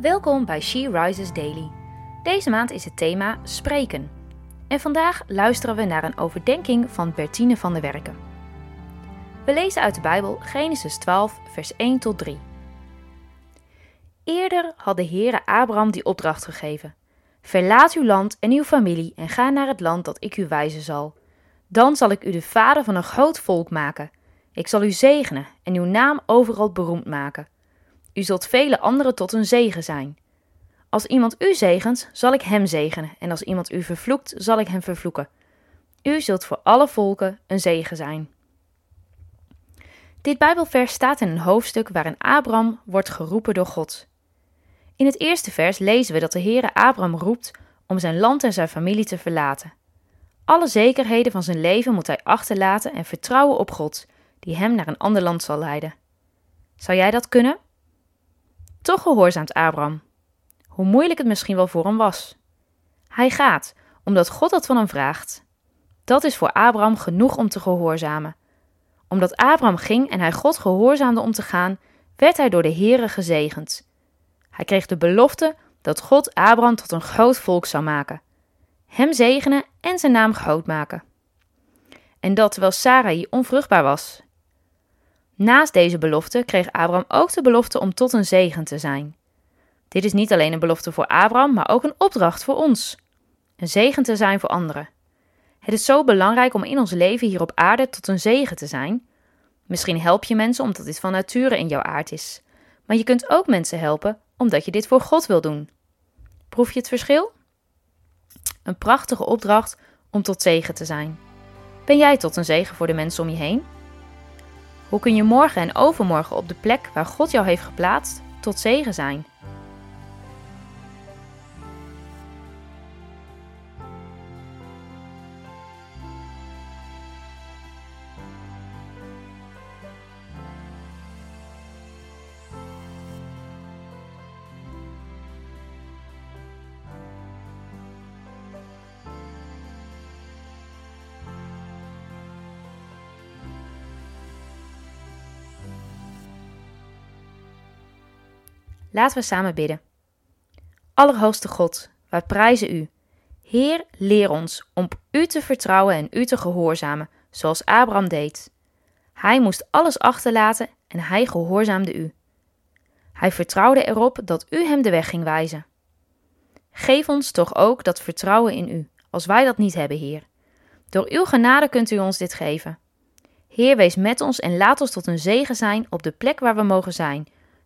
Welkom bij She Rises Daily. Deze maand is het thema spreken. En vandaag luisteren we naar een overdenking van Bertine van der Werken. We lezen uit de Bijbel Genesis 12, vers 1 tot 3. Eerder had de Heere Abraham die opdracht gegeven: Verlaat uw land en uw familie en ga naar het land dat ik u wijzen zal. Dan zal ik u de vader van een groot volk maken. Ik zal u zegenen en uw naam overal beroemd maken. U zult vele anderen tot een zegen zijn. Als iemand u zegent, zal ik hem zegenen, en als iemand u vervloekt, zal ik hem vervloeken. U zult voor alle volken een zegen zijn. Dit Bijbelvers staat in een hoofdstuk waarin Abraham wordt geroepen door God. In het eerste vers lezen we dat de Heere Abraham roept om zijn land en zijn familie te verlaten. Alle zekerheden van zijn leven moet hij achterlaten en vertrouwen op God, die hem naar een ander land zal leiden. Zou jij dat kunnen? Toch gehoorzaamt Abraham, hoe moeilijk het misschien wel voor hem was. Hij gaat, omdat God dat van hem vraagt. Dat is voor Abraham genoeg om te gehoorzamen. Omdat Abraham ging en hij God gehoorzaamde om te gaan, werd hij door de Heere gezegend. Hij kreeg de belofte dat God Abraham tot een groot volk zou maken, hem zegenen en zijn naam groot maken. En dat terwijl Sarai onvruchtbaar was Naast deze belofte kreeg Abraham ook de belofte om tot een zegen te zijn. Dit is niet alleen een belofte voor Abraham, maar ook een opdracht voor ons. Een zegen te zijn voor anderen. Het is zo belangrijk om in ons leven hier op aarde tot een zegen te zijn. Misschien help je mensen omdat dit van nature in jouw aard is. Maar je kunt ook mensen helpen omdat je dit voor God wil doen. Proef je het verschil? Een prachtige opdracht om tot zegen te zijn. Ben jij tot een zegen voor de mensen om je heen? Hoe kun je morgen en overmorgen op de plek waar God jou heeft geplaatst tot zegen zijn? Laten we samen bidden. Allerhoogste God, wij prijzen U. Heer, leer ons om U te vertrouwen en U te gehoorzamen, zoals Abraham deed. Hij moest alles achterlaten en hij gehoorzaamde U. Hij vertrouwde erop dat U hem de weg ging wijzen. Geef ons toch ook dat vertrouwen in U, als wij dat niet hebben, Heer. Door Uw genade kunt U ons dit geven. Heer, wees met ons en laat ons tot een zegen zijn op de plek waar we mogen zijn